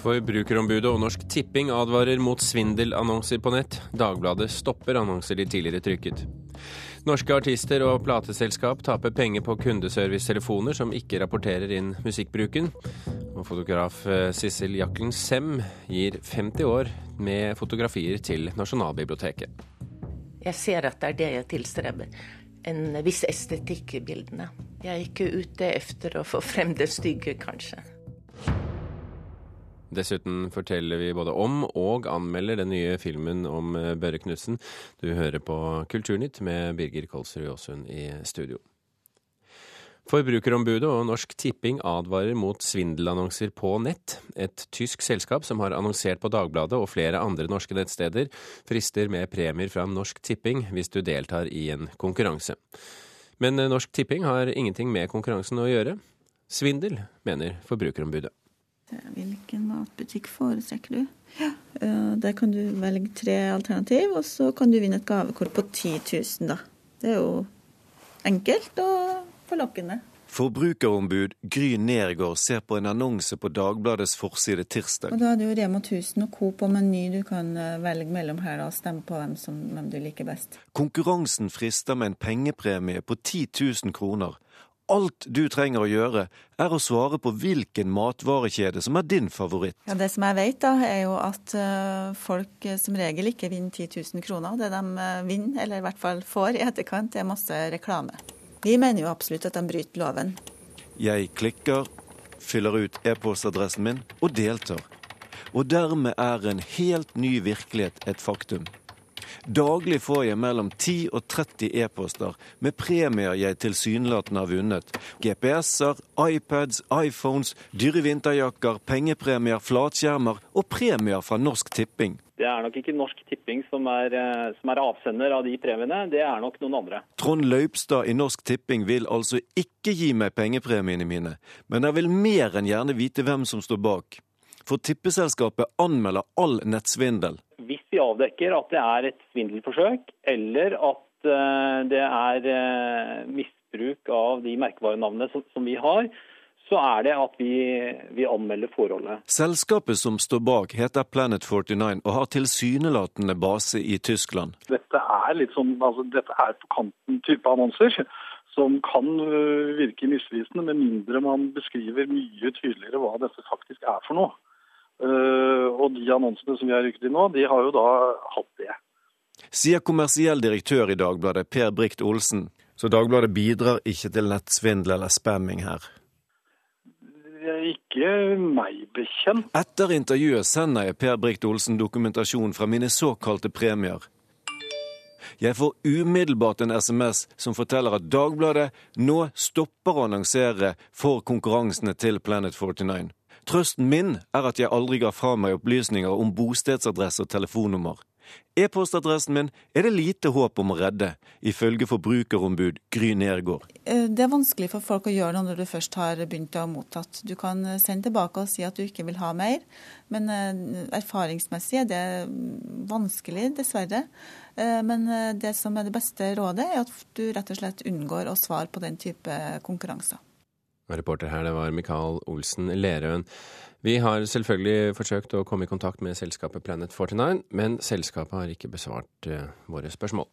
Forbrukerombudet og Norsk Tipping advarer mot svindelannonser på nett. Dagbladet stopper annonser de tidligere trykket. Norske artister og plateselskap taper penger på kundeservicetelefoner som ikke rapporterer inn musikkbruken. Og fotograf eh, Sissel Jaklen Sem gir 50 år med fotografier til Nasjonalbiblioteket. Jeg ser at det er det jeg tilstreber. En viss estetikk i bildene. Jeg er ikke ute etter å få frem det stygge, kanskje. Dessuten forteller vi både om og anmelder den nye filmen om eh, Børre Knutsen. Du hører på Kulturnytt med Birger Kolsrud Jåsund i studio. Forbrukerombudet og Norsk Tipping advarer mot svindelannonser på nett. Et tysk selskap som har annonsert på Dagbladet og flere andre norske nettsteder, frister med premier fra Norsk Tipping hvis du deltar i en konkurranse. Men Norsk Tipping har ingenting med konkurransen å gjøre. Svindel, mener Forbrukerombudet. Hvilken matbutikk foretrekker du? Ja. Der kan du velge tre alternativ, og så kan du vinne et gavekort på 10 000, da. Det er jo enkelt og forlokkende. Forbrukerombud Gry Nergård ser på en annonse på Dagbladets forside tirsdag. Og Da er det jo Rema 1000 og Coop og Meny du kan eh, velge mellom her og stemme på hvem, som, hvem du liker best. Konkurransen frister med en pengepremie på 10 000 kroner. Alt du trenger å gjøre, er å svare på hvilken matvarekjede som er din favoritt. Ja, Det som jeg vet, da, er jo at uh, folk som regel ikke vinner 10 000 kroner. Det de uh, vinner, eller i hvert fall får i etterkant, er masse reklame. Vi mener jo absolutt at de bryter loven. Jeg klikker, fyller ut e-postadressen min og deltar. Og dermed er en helt ny virkelighet et faktum. Daglig får jeg mellom 10 og 30 e-poster med premier jeg tilsynelatende har vunnet. GPS-er, iPads, iPhones, dyre vinterjakker, pengepremier, flatskjermer og premier fra Norsk Tipping. Det er nok ikke Norsk Tipping som er, eh, som er, avsender av de premiene, det er nok noen andre. Trond Laupstad i Norsk Tipping vil altså ikke gi meg pengepremiene mine, men jeg vil mer enn gjerne vite hvem som står bak. For tippeselskapet anmelder all nettsvindel. Hvis vi avdekker at det er et svindelforsøk, eller at eh, det er eh, misbruk av de merkevarenavnene som vi har, så er det at vi, vi, anmelder forholdet. Selskapet som står bak heter Planet 49 og har tilsynelatende base i Tyskland. Dette er litt sånn, altså, dette er på kanten type annonser som kan øh, virke misvisende, med mindre man beskriver mye tydeligere hva dette faktisk er for noe. Uh, og de annonsene som vi har rykket inn nå, de har jo da hatt det. Sier kommersiell direktør i Dagbladet, Per Brikt Olsen. Så Dagbladet bidrar ikke til nettsvindel eller spamming her? Ikke meg bekjent. Etter intervjuet sender jeg Per Brikt Olsen dokumentasjon fra mine såkalte premier. Jeg får umiddelbart en SMS som forteller at Dagbladet nå stopper å annonsere for konkurransene til Planet 49. Trøsten min er at jeg aldri ga fra meg opplysninger om bostedsadresse og telefonnummer. E-postadressen min er det lite håp om å redde, ifølge forbrukerombud Gry Nergård. Eh, det er vanskelig for folk å gjøre noe når du først har begynt å ha mottatt. Du kan eh, sende tilbake og si at du ikke vil ha mer, men eh, erfaringsmessig er det vanskelig, dessverre. Men det som er det beste rådet, er at du rett og slett unngår å svare på den type konkurranser. Reporter her, det var Mikael Olsen Lerøen. Vi har selvfølgelig forsøkt å komme i kontakt med selskapet Planet 49, men selskapet har ikke besvart uh, våre spørsmål.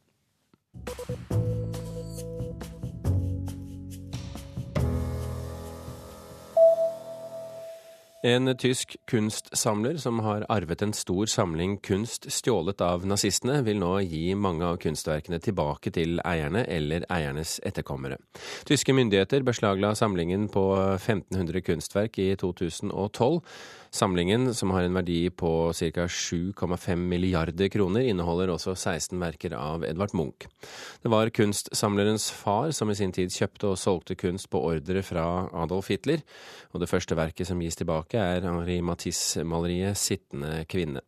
En tysk kunstsamler som har arvet en stor samling kunst stjålet av nazistene, vil nå gi mange av kunstverkene tilbake til eierne eller eiernes etterkommere. Tyske myndigheter beslagla samlingen på 1500 kunstverk i 2012. Samlingen, som har en verdi på ca. 7,5 milliarder kroner, inneholder også 16 verker av Edvard Munch. Det var kunstsamlerens far som i sin tid kjøpte og solgte kunst på ordre fra Adolf Hitler, og det første verket som gis tilbake, er Henri Matisse-maleriet 'Sittende kvinne'.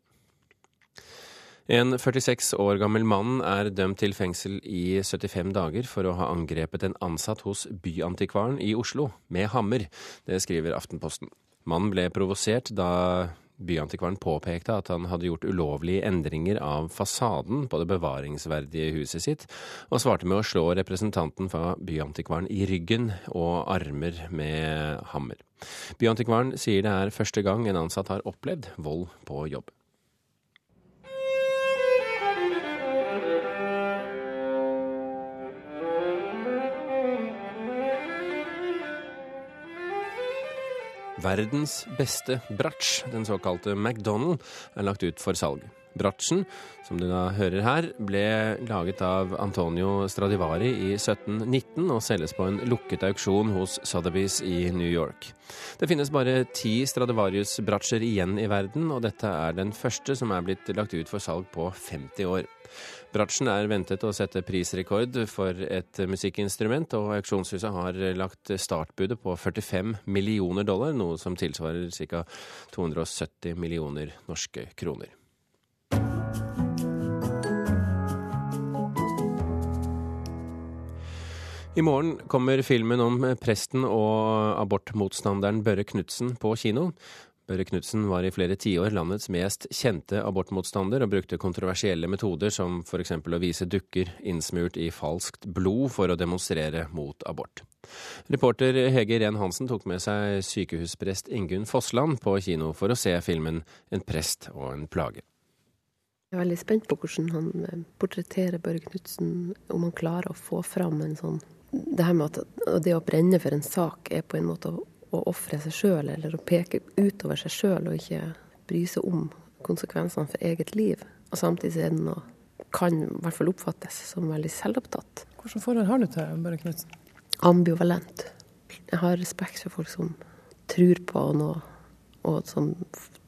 En 46 år gammel mann er dømt til fengsel i 75 dager for å ha angrepet en ansatt hos Byantikvaren i Oslo med hammer. Det skriver Aftenposten. Mannen ble provosert da Byantikvaren påpekte at han hadde gjort ulovlige endringer av fasaden på det bevaringsverdige huset sitt, og svarte med å slå representanten fra Byantikvaren i ryggen og armer med hammer. Byantikvaren sier det er første gang en ansatt har opplevd vold på jobb. Verdens beste bratsj, den såkalte McDonald, er lagt ut for salg. Bratsjen, som du da hører her, ble laget av Antonio Stradivari i 1719 og selges på en lukket auksjon hos Sotheby's i New York. Det finnes bare ti Stradivarius-bratsjer igjen i verden, og dette er den første som er blitt lagt ut for salg på 50 år. Bratsjen er ventet å sette prisrekord for et musikkinstrument, og auksjonshuset har lagt startbudet på 45 millioner dollar, noe som tilsvarer ca. 270 millioner norske kroner. I morgen kommer filmen om presten og abortmotstanderen Børre Knutsen på kino. Børre Knutsen var i flere tiår landets mest kjente abortmotstander, og brukte kontroversielle metoder som f.eks. å vise dukker innsmurt i falskt blod for å demonstrere mot abort. Reporter Hege Ren Hansen tok med seg sykehusprest Ingunn Fossland på kino for å se filmen En prest og en plage. Jeg er veldig spent på hvordan han eh, portretterer Børre Knutsen, om han klarer å få fram en sånn Det her med at det å brenne for en sak er på en måte å å ofre seg sjøl, eller å peke utover seg sjøl og ikke bry seg om konsekvensene for eget liv. Og samtidig er det noe kan i hvert fall oppfattes som veldig selvopptatt. Hvilket forhold har du til Børre Knutsen? Ambivalent. Jeg har respekt for folk som tror på noe, og som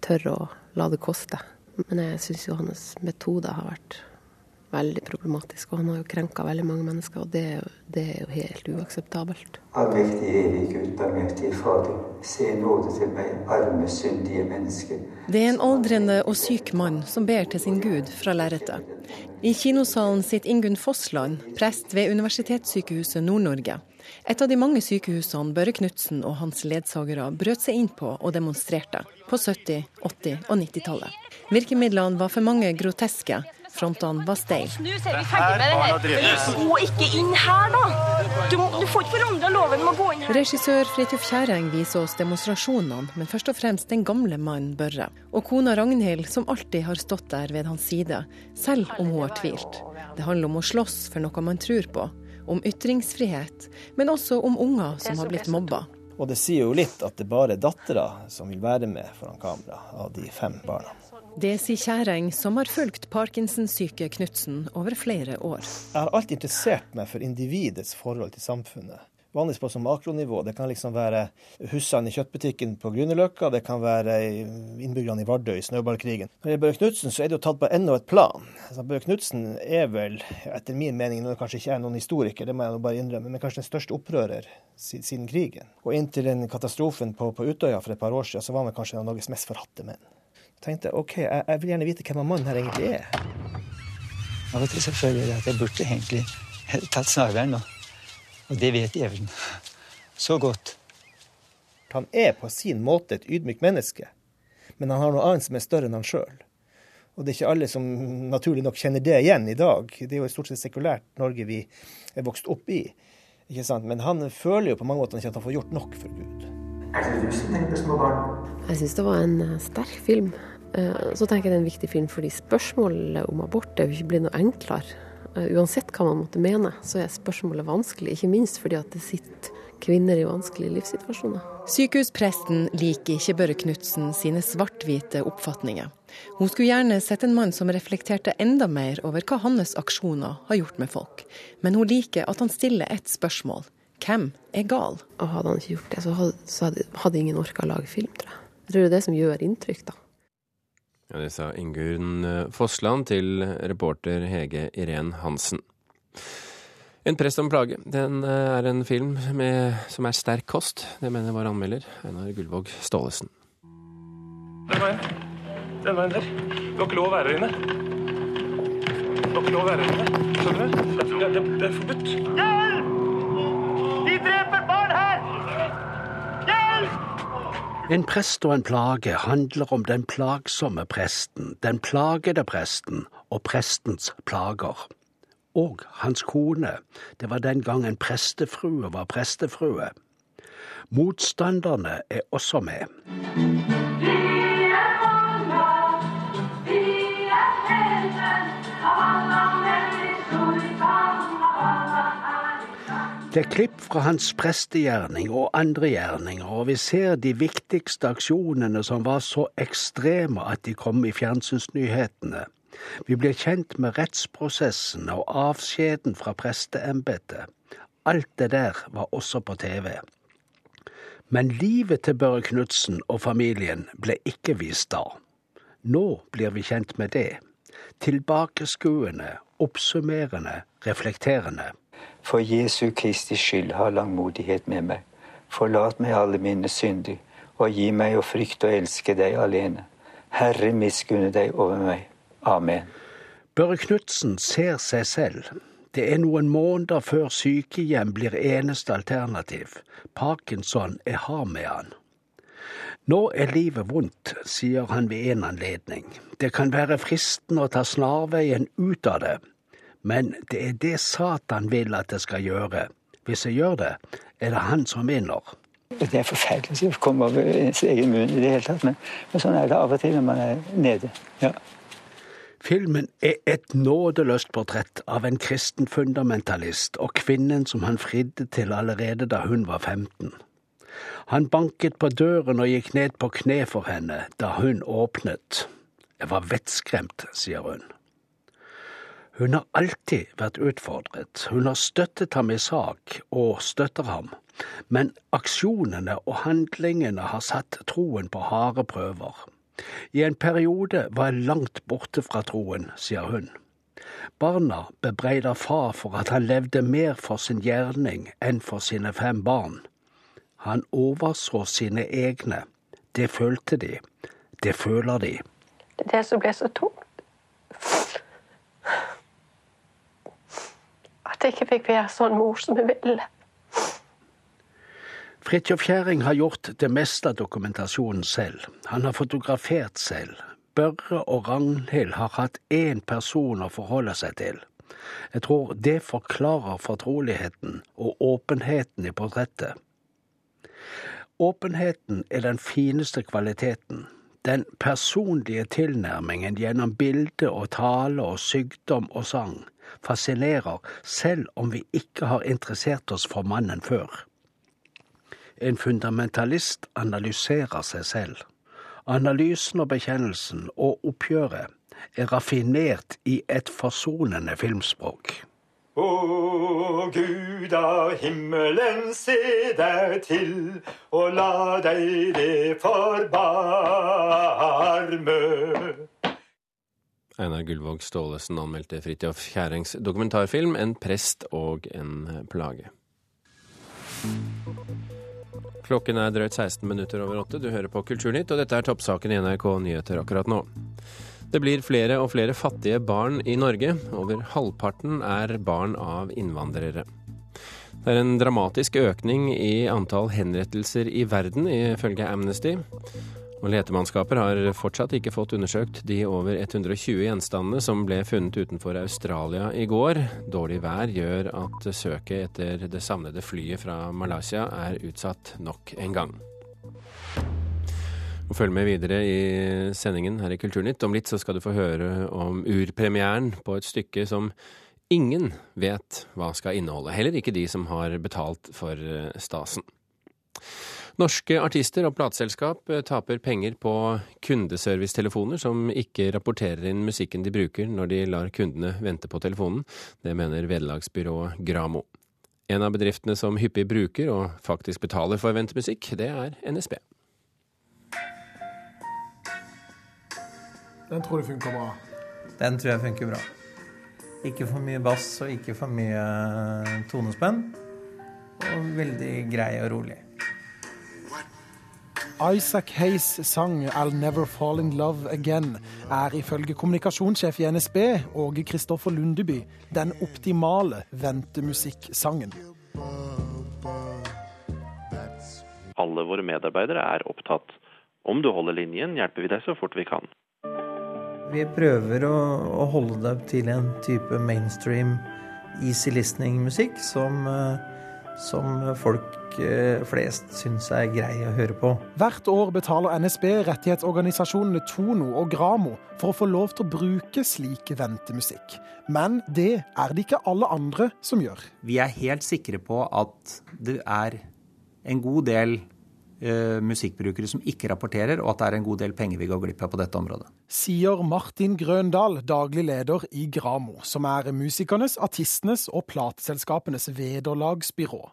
tør å la det koste. Men jeg syns jo hans metode har vært veldig problematisk. Og han har jo krenka veldig mange mennesker, og det, det er jo helt uakseptabelt. Allmektige evig Gud, allmektige Fader, se nåde til meg, arme, syndige menneske. Det er en aldrende og syk mann som ber til sin Gud fra lerretet. I kinosalen sitter Ingunn Fossland, prest ved Universitetssykehuset Nord-Norge. Et av de mange sykehusene Børre Knutsen og hans ledsagere brøt seg inn på og demonstrerte på 70-, 80- og 90-tallet. Virkemidlene var for mange groteske, Frontene var steile. Nå vi ferdig med det her. Gå ikke inn her, da! Du, du får ikke forandra loven med å gå inn her. Regissør Fridtjof Kjæreng viser oss demonstrasjonene, men først og fremst den gamle mannen Børre. Og kona Ragnhild, som alltid har stått der ved hans side, selv om hun har tvilt. Det handler om å slåss for noe man tror på, om ytringsfrihet, men også om unger som har blitt mobba. Og det sier jo litt at det bare er dattera som vil være med foran kamera, av de fem barna. Det sier Kjæreng, som har fulgt parkinsonsyke Knutsen over flere år. Jeg har alltid interessert meg for individets forhold til samfunnet. Vanligvis på som makronivå. Det kan liksom være hussene i kjøttbutikken på Grünerløkka, det kan være innbyggerne i Vardø i snøballkrigen. Når det gjelder Børre Knutsen, så er det jo tatt på enda et plan. Altså, Børre Knutsen er vel, etter min mening, det kanskje ikke er noen historiker, det må jeg bare innrømme, men kanskje den største opprører siden krigen. Og inntil den katastrofen på, på Utøya for et par år siden, så var han kanskje en av Norges mest forhatte menn tenkte OK, jeg, jeg, vil gjerne vite hvem mannen her egentlig er. Av og til så føler jeg at jeg burde egentlig tatt snarveien nå. Og det vet djevelen så godt. Han er på sin måte et ydmykt menneske, men han har noe annet som er større enn han sjøl. Og det er ikke alle som naturlig nok kjenner det igjen i dag. Det er jo et stort sett sekulært Norge vi er vokst opp i. Ikke sant? Men han føler jo på mange måter ikke at han får gjort nok for Gud. Er det du som tenker på små barn? Jeg syns det var en sterk film. Eh, så tenker jeg det er en viktig film fordi spørsmålet om abort er jo ikke blitt noe enklere. Eh, uansett hva man måtte mene, så er spørsmålet vanskelig. Ikke minst fordi at det sitter kvinner i vanskelige livssituasjoner. Sykehuspresten liker ikke Børre Knutsen sine svart-hvite oppfatninger. Hun skulle gjerne sett en mann som reflekterte enda mer over hva hans aksjoner har gjort med folk. Men hun liker at han stiller ett spørsmål. Hvem er gal? Og hadde han ikke gjort det, så hadde, så hadde, hadde ingen orka å lage film, tror jeg. Jeg tror det er det som gjør inntrykk, da. Ja, Det sa Ingunn eh, Fossland til reporter Hege Irén Hansen. En prest om plage. Den eh, er en film med, som er sterk kost. Det mener vår anmelder, Einar Gullvåg Staalesen. Den veien. Den veien der. Du har ikke lov å være her inne. Du har ikke lov å være her inne. Skjønner du? Det, er, det er forbudt. Hjelp! De dreper barn her! Hjelp! En prest og en plage handler om den plagsomme presten, den plagede presten og prestens plager. Og hans kone, det var den gang en prestefrue var prestefrue. Motstanderne er også med. Det er klipp fra hans prestegjerning og andre gjerninger, og vi ser de viktigste aksjonene som var så ekstreme at de kom i fjernsynsnyhetene. Vi blir kjent med rettsprosessene og avskjeden fra presteembetet. Alt det der var også på TV. Men livet til Børre Knutsen og familien ble ikke vist da. Nå blir vi kjent med det. Tilbakeskuende, oppsummerende, reflekterende. For Jesu Kristi skyld ha langmodighet med meg. Forlat meg alle mine synder, og gi meg å frykte og elske deg alene. Herre, miskunne deg over meg. Amen. Børre Knutsen ser seg selv. Det er noen måneder før sykehjem blir eneste alternativ. Parkinson er hard med han. Nå er livet vondt, sier han ved en anledning. Det kan være fristende å ta snarveien ut av det, men det er det Satan vil at jeg skal gjøre. Hvis jeg gjør det, er det han som vinner. Det er forferdelig å komme over ens egen munn i det hele tatt, men, men, sånn er det av og til når man er nede. Ja. Filmen er et nådeløst portrett av en kristen fundamentalist og kvinnen som han fridde til allerede da hun var 15. Han banket på døren og gikk ned på kne for henne da hun åpnet. Jeg var vettskremt, sier hun. Hun har alltid vært utfordret, hun har støttet ham i sak, og støtter ham, men aksjonene og handlingene har satt troen på harde prøver. I en periode var jeg langt borte fra troen, sier hun. Barna bebreider far for at han levde mer for sin gjerning enn for sine fem barn. Han overså sine egne. Det følte de. Det føler de. Det er det som ble så tungt. At jeg ikke fikk være sånn mor som jeg ville. Fridtjof Kjæring har gjort det meste av dokumentasjonen selv. Han har fotografert selv. Børre og Ragnhild har hatt én person å forholde seg til. Jeg tror det forklarer fortroligheten og åpenheten i portrettet. Åpenheten er den fineste kvaliteten. Den personlige tilnærmingen gjennom bilde og tale og sykdom og sang fascinerer selv om vi ikke har interessert oss for mannen før. En fundamentalist analyserer seg selv. Analysen og bekjennelsen og oppgjøret er raffinert i et forsonende filmspråk. Å Gud av himmelen, se deg til, og la deg det forbarme. Einar Gullvåg Staalesen anmeldte Fridtjof Kjærings dokumentarfilm 'En prest og en plage'. Klokken er drøyt 16 minutter over åtte. Du hører på Kulturnytt, og dette er toppsaken i NRK Nyheter akkurat nå. Det blir flere og flere fattige barn i Norge. Over halvparten er barn av innvandrere. Det er en dramatisk økning i antall henrettelser i verden, ifølge Amnesty. Og Letemannskaper har fortsatt ikke fått undersøkt de over 120 gjenstandene som ble funnet utenfor Australia i går. Dårlig vær gjør at søket etter det savnede flyet fra Malaysia er utsatt nok en gang. Og Følg med videre i sendingen her i Kulturnytt. Om litt så skal du få høre om urpremieren på et stykke som ingen vet hva skal inneholde. Heller ikke de som har betalt for stasen. Norske artister og plateselskap eh, taper penger på kundeservicetelefoner som ikke rapporterer inn musikken de bruker når de lar kundene vente på telefonen. Det mener vederlagsbyrået Gramo. En av bedriftene som hyppig bruker og faktisk betaler for ventemusikk, det er NSB. Den tror du funker bra? Den tror jeg funker bra. Ikke for mye bass og ikke for mye tonespenn. Og veldig grei og rolig. Isaac Hayes' sang 'I'll Never Fall In Love Again' er ifølge kommunikasjonssjef i NSB Åge Kristoffer Lundeby den optimale ventemusikksangen. Alle våre medarbeidere er opptatt. Om du holder linjen, hjelper vi deg så fort vi kan. Vi prøver å, å holde det til en type mainstream easy listening-musikk som uh, som folk eh, flest syns er grei å høre på. Hvert år betaler NSB rettighetsorganisasjonene Tono og Gramo for å få lov til å bruke slik ventemusikk. Men det er det ikke alle andre som gjør. Vi er helt sikre på at det er en god del eh, musikkbrukere som ikke rapporterer, og at det er en god del penger vi går glipp av på dette området. Sier Martin Grøndal, daglig leder i Gramo, som er musikernes, artistenes og plateselskapenes vederlagsbyrå.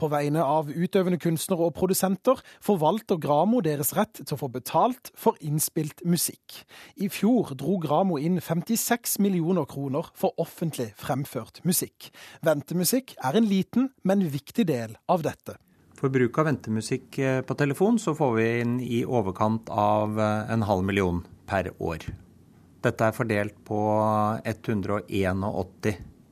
På vegne av utøvende kunstnere og produsenter forvalter Gramo deres rett til å få betalt for innspilt musikk. I fjor dro Gramo inn 56 millioner kroner for offentlig fremført musikk. Ventemusikk er en liten, men viktig del av dette. For bruk av ventemusikk eh, på telefon så får vi inn i overkant av eh, en halv million per år. Dette er fordelt på 181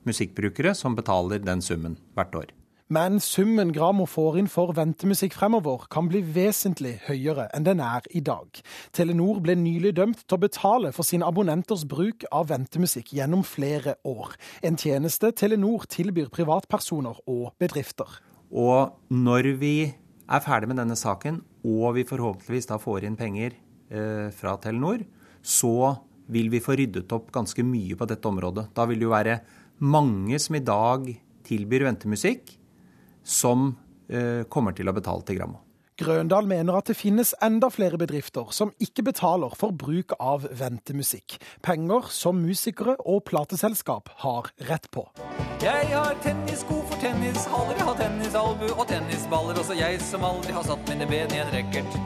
musikkbrukere som betaler den summen hvert år. Men summen Gramo får inn for ventemusikk fremover, kan bli vesentlig høyere enn den er i dag. Telenor ble nylig dømt til å betale for sine abonnenters bruk av ventemusikk gjennom flere år. En tjeneste Telenor tilbyr privatpersoner og bedrifter. Og når vi er ferdig med denne saken, og vi forhåpentligvis da får inn penger eh, fra Telenor, så vil vi få ryddet opp ganske mye på dette området. Da vil det jo være mange som i dag tilbyr ventemusikk, som eh, kommer til å betale til Grammo. Grøndal mener at det finnes enda flere bedrifter som ikke betaler for bruk av ventemusikk. Penger som musikere og plateselskap har rett på. Jeg har tennissko for tennishaller, jeg har tennisalbu og tennisballer. Også jeg som aldri har satt mine ben i en racket.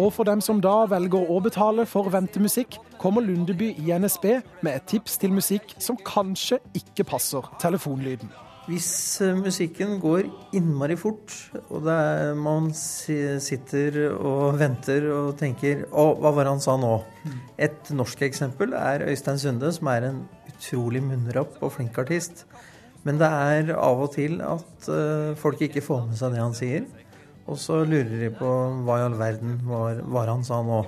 Og for dem som da velger å betale for ventemusikk, kommer Lundeby i NSB med et tips til musikk som kanskje ikke passer telefonlyden. Hvis eh, musikken går innmari fort, og er, man sitter og venter og tenker Å, hva var det han sa nå? Et norsk eksempel er Øystein Sunde, som er en utrolig munnrapp og flink artist. Men det er av og til at uh, folk ikke får med seg det han sier. Og så lurer de på hva i all verden var, var han sa nå.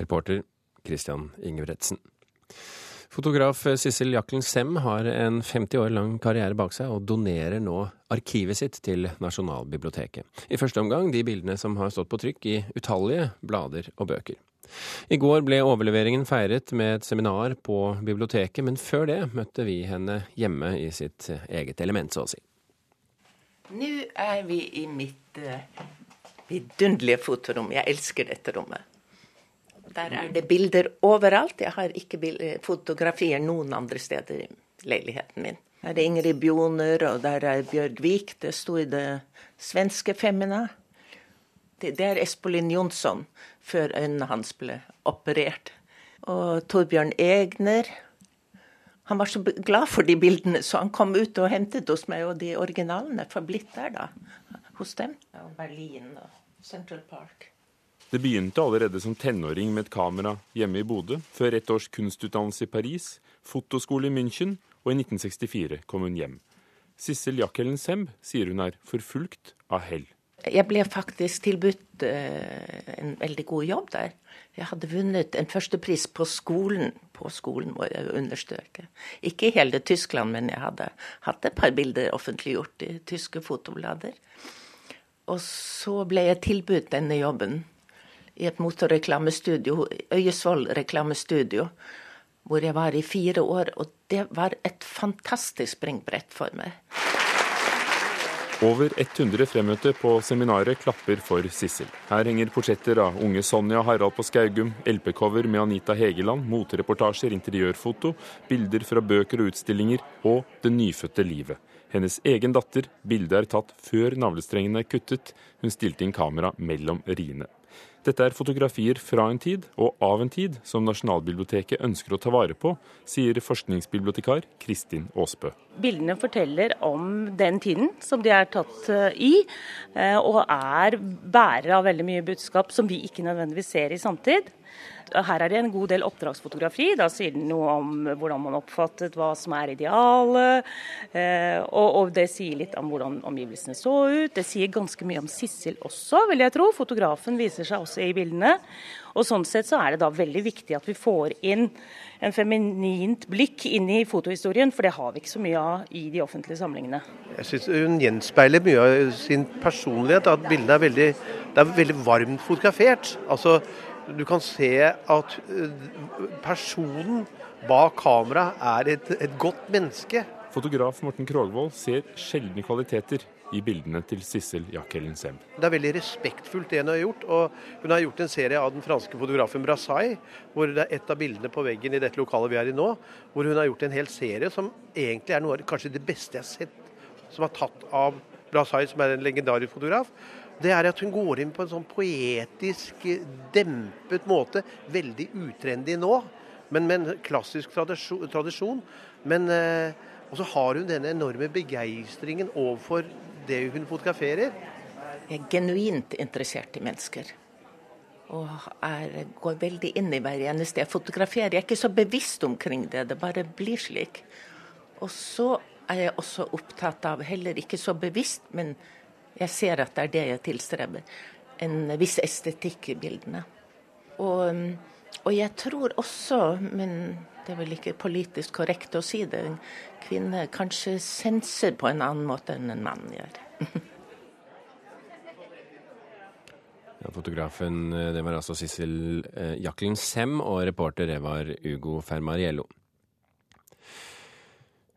Reporter Christian Ingebretsen. Fotograf Sissel Jaklen Sem har en 50 år lang karriere bak seg, og donerer nå arkivet sitt til Nasjonalbiblioteket. I første omgang de bildene som har stått på trykk i utallige blader og bøker. I går ble overleveringen feiret med et seminar på biblioteket, men før det møtte vi henne hjemme i sitt eget element, så å si. Nå er vi i mitt uh, vidunderlige fotorom. Jeg elsker dette rommet. Der er det bilder overalt. Jeg har ikke fotografier noen andre steder i leiligheten min. Der er Ingrid Bjoner, og der er Bjørg Vik. Det sto i det svenske Femina. Det, er Espolin Jonsson, før øynene hans ble operert. Og Torbjørn Egner. Han var så glad for de bildene, så han kom ut og hentet hos meg, og de originalene får blitt der, da. Hos dem. Og Berlin og Central Park. Det begynte allerede som tenåring med et kamera hjemme i Bodø, før ett års kunstutdannelse i Paris, fotoskole i München, og i 1964 kom hun hjem. Sissel Jakkelen Semb sier hun er forfulgt av hell. Jeg ble faktisk tilbudt uh, en veldig god jobb der. Jeg hadde vunnet en førstepris på skolen. På skolen, må jeg understreke. Ikke i hele Tyskland, men jeg hadde hatt et par bilder offentliggjort i tyske fotoblader. Og så ble jeg tilbudt denne jobben i et motorreklamestudio, Øyesvoll reklamestudio, hvor jeg var i fire år. Og det var et fantastisk springbrett for meg. Over 100 fremmøtte på seminaret klapper for Sissel. Her henger portretter av unge Sonja Harald på Skaugum, LP-cover med Anita Hegeland, motereportasjer, interiørfoto, bilder fra bøker og utstillinger, og det nyfødte livet. Hennes egen datter, bildet er tatt før navlestrengene er kuttet. Hun stilte inn kamera mellom riene. Dette er fotografier fra en tid og av en tid som Nasjonalbiblioteket ønsker å ta vare på, sier forskningsbibliotekar Kristin Aasbø. Bildene forteller om den tiden som de er tatt eh, i, eh, og er bærere av veldig mye budskap som vi ikke nødvendigvis ser i samtid. Her er det en god del oppdragsfotografi. Da sier den noe om hvordan man oppfattet hva som er idealet. Eh, og, og, det sier litt om hvordan omgivelsene så ut. Det sier ganske mye om Sissel også, vil jeg tro. Fotografen viser seg også i bildene. Og Sånn sett så er det da veldig viktig at vi får inn en feminint blikk inn i fotohistorien, for det har vi ikke så mye av i de offentlige samlingene. Jeg syns hun gjenspeiler mye av sin personlighet. At bildene er veldig, det er veldig varmt fotografert. Altså, du kan se at eh, personen bak kameraet er et, et godt menneske. Fotograf Morten Krogvold ser sjeldne kvaliteter i bildene til Sissel Jacqueline Sem. Det er veldig respektfullt det hun har gjort. og Hun har gjort en serie av den franske fotografen Brassai, hvor det er et av bildene på veggen i dette lokalet vi er i nå, hvor hun har gjort en hel serie som egentlig er noe av kanskje det beste jeg har sett som er tatt av Brassai, som er en legendarisk fotograf. Det er at hun går inn på en sånn poetisk, dempet måte. Veldig utrendy nå, men med en klassisk tradisjon. Men eh, og så har hun denne enorme begeistringen overfor det hun fotograferer. Jeg er genuint interessert i mennesker. Og er, går veldig inn i hver eneste jeg fotograferer. Jeg er ikke så bevisst omkring det, det bare blir slik. Og så er jeg også opptatt av, heller ikke så bevisst, men jeg ser at det er det jeg tilstreber, en viss estetikk i bildene. Og, og jeg tror også, men det er vel ikke politisk korrekt å si det, en kvinne kanskje senser på en annen måte enn en mann gjør. Ja, fotografen eh, det var altså Sissel eh, Jacqueline Sem, og reporter det var Ugo Fermariello.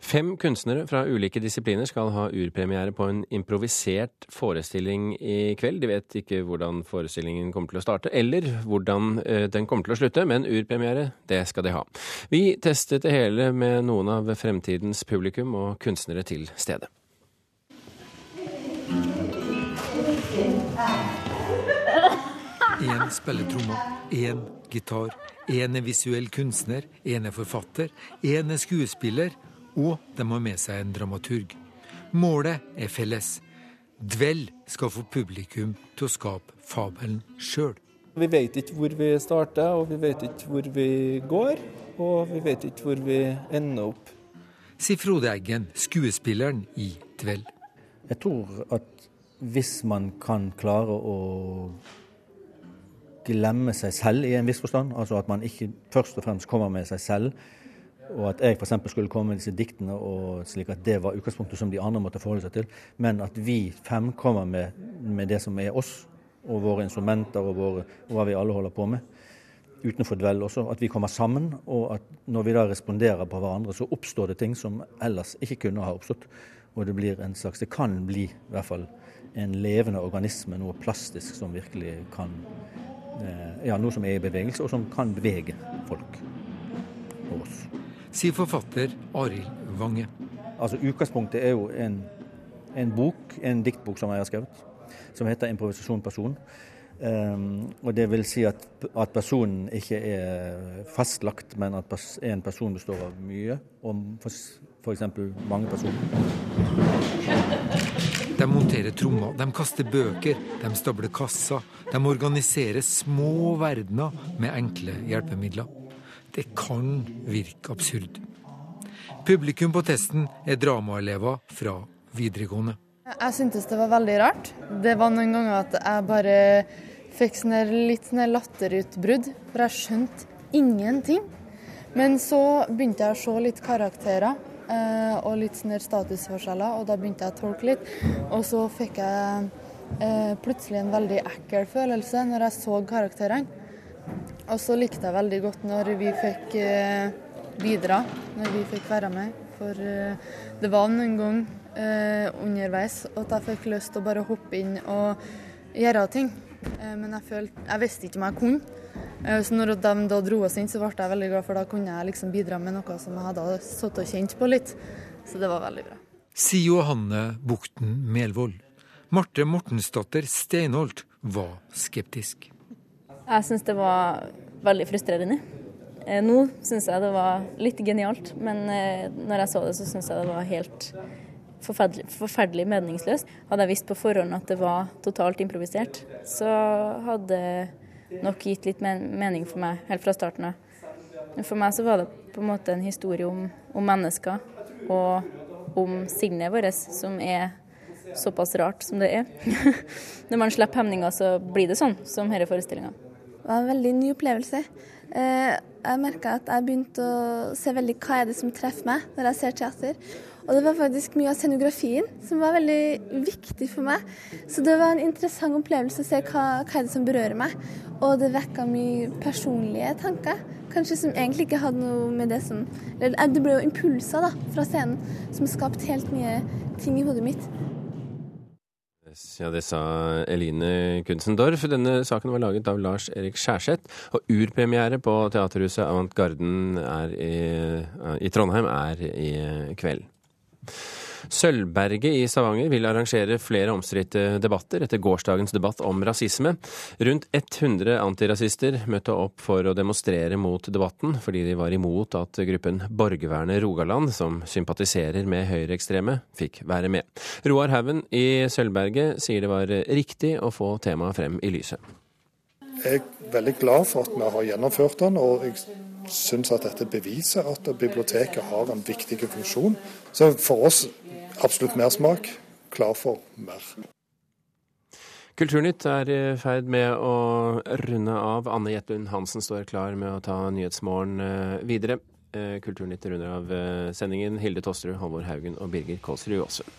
Fem kunstnere fra ulike disipliner skal ha urpremiere på en improvisert forestilling i kveld. De vet ikke hvordan forestillingen kommer til å starte, eller hvordan eh, den kommer til å slutte, men urpremiere, det skal de ha. Vi testet det hele med noen av fremtidens publikum og kunstnere til stede. Én spiller trommer, én gitar. Én er visuell kunstner, én er forfatter, én er skuespiller, og de har med seg en dramaturg. Målet er felles. Dvell skal få publikum til å skape fabelen sjøl. Vi vet ikke hvor vi starter, og vi vet ikke hvor vi går. Og vi vet ikke hvor vi ender opp. Sier Frode Eggen, skuespilleren i Dvell. Jeg tror at hvis man kan klare å glemme seg selv i en viss forstand. Altså at man ikke først og fremst kommer med seg selv. Og at jeg f.eks. skulle komme med disse diktene og slik at det var utgangspunktet som de andre måtte forholde seg til. Men at vi fem kommer med, med det som er oss, og våre instrumenter og, våre, og hva vi alle holder på med. Utenfor dvell også. At vi kommer sammen, og at når vi da responderer på hverandre, så oppstår det ting som ellers ikke kunne ha oppstått. Og det blir en slags Det kan bli i hvert fall en levende organisme, noe plastisk som virkelig kan Eh, ja, noe som er i bevegelse, og som kan bevege folk og oss. Sier forfatter Arild Wange. Altså Utgangspunktet er jo en, en, bok, en diktbok som jeg har skrevet, som heter 'Improvisasjon person'. Um, og Det vil si at, at, personen ikke er fastlagt, men at pers en person består av mye, og f.eks. mange personer. De monterer trommer, de kaster bøker, de stabler kasser. De organiserer små verdener med enkle hjelpemidler. Det kan virke absurd. Publikum på testen er dramaelever fra videregående. Jeg syntes det var veldig rart. Det var noen ganger at jeg bare fikk sånne litt sånne latterutbrudd, for jeg skjønte ingenting. Men så begynte jeg å se litt karakterer. Eh, og litt sånne statusforskjeller, og da begynte jeg å tolke litt. Og så fikk jeg eh, plutselig en veldig ekkel følelse når jeg så karakterene. Og så likte jeg veldig godt når vi fikk eh, bidra, når vi fikk være med. For det var noen gang underveis at jeg fikk lyst til å bare hoppe inn og gjøre ting. men jeg, følte, jeg visste ikke om jeg kunne. Eh, så når de da dro oss inn, så ble jeg veldig glad, for da kunne jeg liksom bidra med noe som jeg hadde satt og kjent på litt. Så det var veldig bra. Sier Johanne Bukten Melvold. Marte Mortensdatter Steinholt var skeptisk. Jeg syns det var veldig frustrerende. Eh, nå syns jeg det var litt genialt, men eh, når jeg så det, så syns jeg det var helt forferdelig, forferdelig meningsløst. Hadde jeg visst på forhånd at det var totalt improvisert, så hadde nok gitt litt mening for meg helt fra starten av. For meg så var det på en måte en historie om, om mennesker og om sinnet vårt, som er såpass rart som det er. Når man slipper hemninger, så blir det sånn som denne forestillinga. Det var en veldig ny opplevelse. Eh, jeg merka at jeg begynte å se veldig hva er det som treffer meg når jeg ser teater. Og det var faktisk mye av scenografien som var veldig viktig for meg. Så det var en interessant opplevelse å se hva, hva er det som berører meg. Og det vekka mye personlige tanker, kanskje som egentlig ikke hadde noe med det som Eller det ble jo impulser da, fra scenen som skapte helt nye ting i hodet mitt. Ja, Det sa Eline Kunsendorf. Denne saken var laget av Lars Erik Skjærseth. Og urpremiere på Teaterhuset Avant Garden i, i Trondheim er i kveld. Sølvberget i Stavanger vil arrangere flere omstridte debatter etter gårsdagens debatt om rasisme. Rundt 100 antirasister møtte opp for å demonstrere mot debatten, fordi de var imot at gruppen Borgervernet Rogaland, som sympatiserer med høyreekstreme, fikk være med. Roar Haugen i Sølvberget sier det var riktig å få temaet frem i lyset. Jeg er veldig glad for at vi har gjennomført den. og jeg syns at dette beviser at biblioteket har en viktig funksjon. Så for oss absolutt mersmak. Klar for mer. Kulturnytt er i ferd med å runde av. Anne Jetlund Hansen står klar med å ta Nyhetsmorgen eh, videre. Eh, Kulturnytt runder av eh, sendingen. Hilde Tosterud, Halvor Haugen og Birger Kålsrud Aasund.